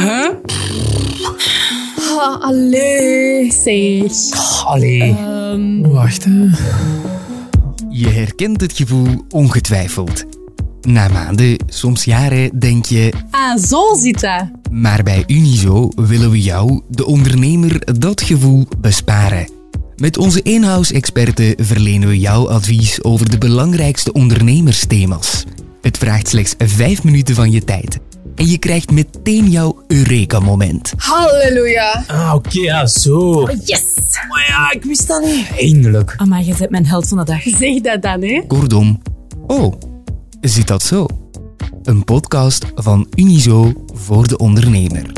Huh? Ah, allee. Zeg. Allee. Ehm, Wacht, hè. Je herkent het gevoel ongetwijfeld. Na maanden, soms jaren, denk je... ah, zo zit dat. Maar bij Unizo willen we jou, de ondernemer, dat gevoel besparen. Met onze in-house-experten verlenen we jou advies over de belangrijkste ondernemersthema's. Het vraagt slechts 5 minuten van je tijd. En je krijgt meteen jouw Eureka-moment. Halleluja. Ah, oké, ja, zo. Yes. Maar ja, ik wist dat niet. Eindelijk. Amai, je bent mijn held van de dag. Zeg dat dan, hè. Kortom, oh, zit dat zo? Een podcast van Unizo voor de ondernemer.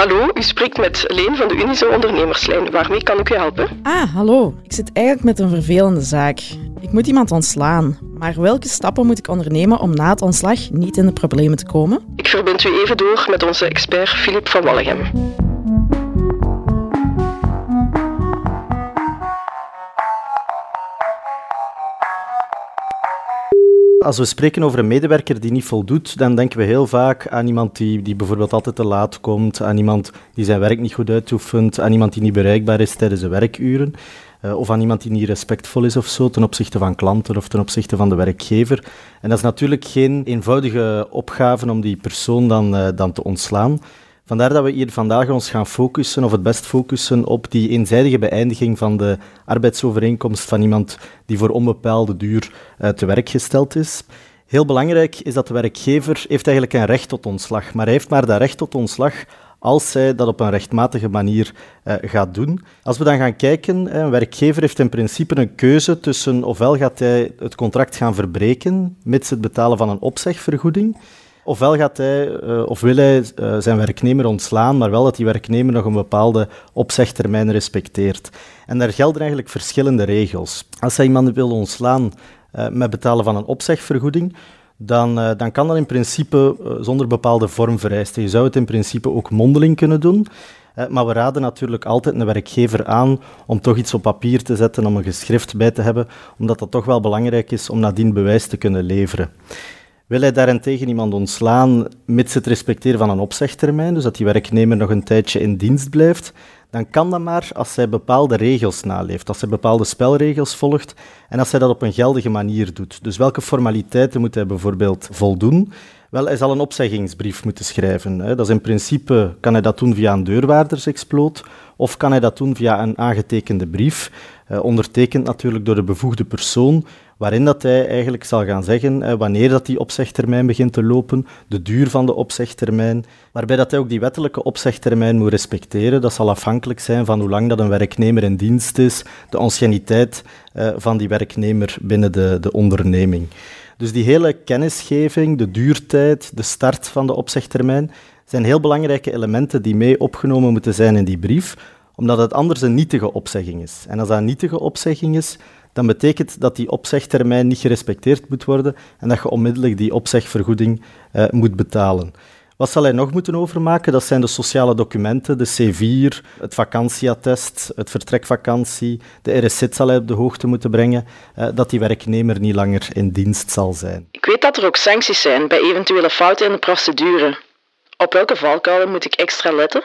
Hallo, u spreekt met Leen van de Unizo Ondernemerslijn. Waarmee kan ik u helpen? Ah, hallo. Ik zit eigenlijk met een vervelende zaak. Ik moet iemand ontslaan. Maar welke stappen moet ik ondernemen om na het ontslag niet in de problemen te komen? Ik verbind u even door met onze expert Filip van Wallegem. Als we spreken over een medewerker die niet voldoet, dan denken we heel vaak aan iemand die, die bijvoorbeeld altijd te laat komt, aan iemand die zijn werk niet goed uitoefent, aan iemand die niet bereikbaar is tijdens de werkuren, eh, of aan iemand die niet respectvol is of zo ten opzichte van klanten of ten opzichte van de werkgever. En dat is natuurlijk geen eenvoudige opgave om die persoon dan, eh, dan te ontslaan. Vandaar dat we hier vandaag ons gaan focussen, of het best focussen, op die eenzijdige beëindiging van de arbeidsovereenkomst van iemand die voor onbepaalde duur uh, te werk gesteld is. Heel belangrijk is dat de werkgever heeft eigenlijk een recht tot ontslag, maar hij heeft maar dat recht tot ontslag als zij dat op een rechtmatige manier uh, gaat doen. Als we dan gaan kijken, een werkgever heeft in principe een keuze tussen ofwel gaat hij het contract gaan verbreken, mits het betalen van een opzegvergoeding, Ofwel gaat hij uh, of wil hij uh, zijn werknemer ontslaan, maar wel dat die werknemer nog een bepaalde opzegtermijn respecteert. En daar gelden eigenlijk verschillende regels. Als hij iemand wil ontslaan uh, met betalen van een opzegvergoeding, dan, dan kan dat in principe zonder bepaalde vorm vereisten. Je zou het in principe ook mondeling kunnen doen. Maar we raden natuurlijk altijd een werkgever aan om toch iets op papier te zetten, om een geschrift bij te hebben, omdat dat toch wel belangrijk is om nadien bewijs te kunnen leveren. Wil hij daarentegen iemand ontslaan mits het respecteren van een opzegtermijn, dus dat die werknemer nog een tijdje in dienst blijft, dan kan dat maar als hij bepaalde regels naleeft, als hij bepaalde spelregels volgt en als hij dat op een geldige manier doet. Dus welke formaliteiten moet hij bijvoorbeeld voldoen? Wel, hij zal een opzeggingsbrief moeten schrijven. Dat is in principe, kan hij dat doen via een deurwaardersexploot of kan hij dat doen via een aangetekende brief, ondertekend natuurlijk door de bevoegde persoon, waarin dat hij eigenlijk zal gaan zeggen eh, wanneer dat die opzegtermijn begint te lopen, de duur van de opzegtermijn, waarbij dat hij ook die wettelijke opzegtermijn moet respecteren. Dat zal afhankelijk zijn van hoe lang dat een werknemer in dienst is, de anciëniteit uh, van die werknemer binnen de, de onderneming. Dus die hele kennisgeving, de duurtijd, de start van de opzegtermijn, zijn heel belangrijke elementen die mee opgenomen moeten zijn in die brief, omdat het anders een nietige opzegging is. En als dat een nietige opzegging is, dan betekent dat die opzegtermijn niet gerespecteerd moet worden en dat je onmiddellijk die opzegvergoeding uh, moet betalen. Wat zal hij nog moeten overmaken? Dat zijn de sociale documenten, de C4, het vakantieattest, het vertrekvakantie. De RSZ zal hij op de hoogte moeten brengen uh, dat die werknemer niet langer in dienst zal zijn. Ik weet dat er ook sancties zijn bij eventuele fouten in de procedure. Op welke valkuilen moet ik extra letten?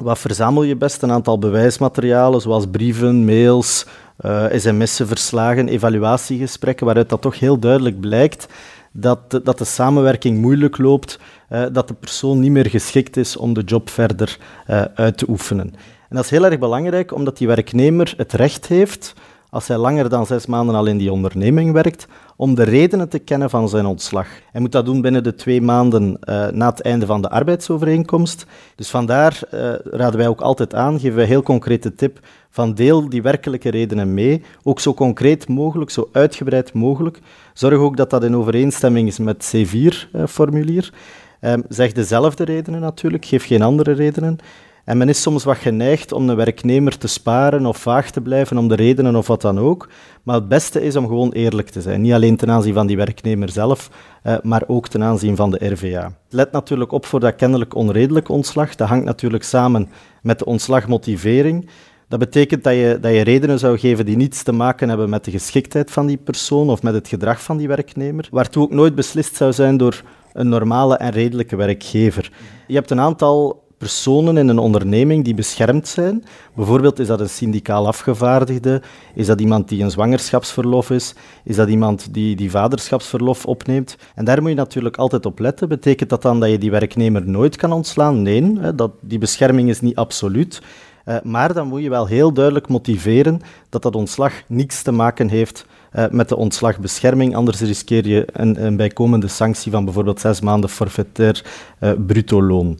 Wat verzamel je best? Een aantal bewijsmaterialen, zoals brieven, mails, uh, sms'en, verslagen, evaluatiegesprekken, waaruit dat toch heel duidelijk blijkt dat de, dat de samenwerking moeilijk loopt, uh, dat de persoon niet meer geschikt is om de job verder uh, uit te oefenen. En dat is heel erg belangrijk, omdat die werknemer het recht heeft, als hij langer dan zes maanden al in die onderneming werkt, om de redenen te kennen van zijn ontslag. Hij moet dat doen binnen de twee maanden uh, na het einde van de arbeidsovereenkomst. Dus vandaar uh, raden wij ook altijd aan, geven wij heel concrete tip, van deel die werkelijke redenen mee, ook zo concreet mogelijk, zo uitgebreid mogelijk. Zorg ook dat dat in overeenstemming is met het C4-formulier. Uh, zeg dezelfde redenen natuurlijk, geef geen andere redenen. En men is soms wat geneigd om een werknemer te sparen of vaag te blijven om de redenen of wat dan ook. Maar het beste is om gewoon eerlijk te zijn. Niet alleen ten aanzien van die werknemer zelf, uh, maar ook ten aanzien van de RVA. Let natuurlijk op voor dat kennelijk onredelijk ontslag. Dat hangt natuurlijk samen met de ontslagmotivering. Dat betekent dat je, dat je redenen zou geven die niets te maken hebben met de geschiktheid van die persoon of met het gedrag van die werknemer. Waartoe ook nooit beslist zou zijn door een normale en redelijke werkgever. Je hebt een aantal personen in een onderneming die beschermd zijn. Bijvoorbeeld is dat een syndicaal afgevaardigde, is dat iemand die een zwangerschapsverlof is, is dat iemand die, die vaderschapsverlof opneemt. En daar moet je natuurlijk altijd op letten. Betekent dat dan dat je die werknemer nooit kan ontslaan? Nee, dat, die bescherming is niet absoluut. Uh, maar dan moet je wel heel duidelijk motiveren dat dat ontslag niets te maken heeft uh, met de ontslagbescherming. Anders riskeer je een, een bijkomende sanctie van bijvoorbeeld zes maanden forfaitair uh, bruto loon.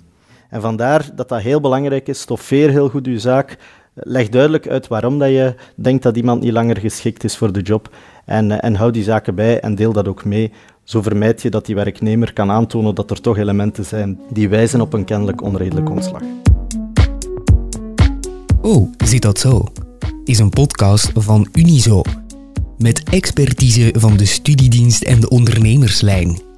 En vandaar dat dat heel belangrijk is. Stoffeer heel goed uw zaak. Leg duidelijk uit waarom dat je denkt dat iemand niet langer geschikt is voor de job. En, uh, en hou die zaken bij en deel dat ook mee. Zo vermijd je dat die werknemer kan aantonen dat er toch elementen zijn die wijzen op een kennelijk onredelijk ontslag. Oh, zit dat zo? Is een podcast van Unizo. Met expertise van de studiedienst en de ondernemerslijn.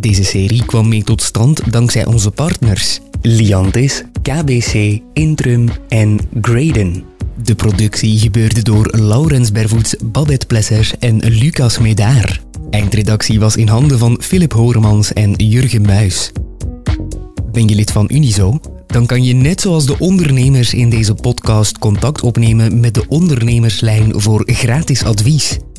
Deze serie kwam mee tot stand dankzij onze partners Liantis, KBC, Intrum en Graden. De productie gebeurde door Laurens Bervoets, Babette Plesser en Lucas Medaar. Eindredactie was in handen van Philip Horemans en Jurgen Muis. Ben je lid van Unizo? Dan kan je net zoals de ondernemers in deze podcast contact opnemen met de ondernemerslijn voor gratis advies.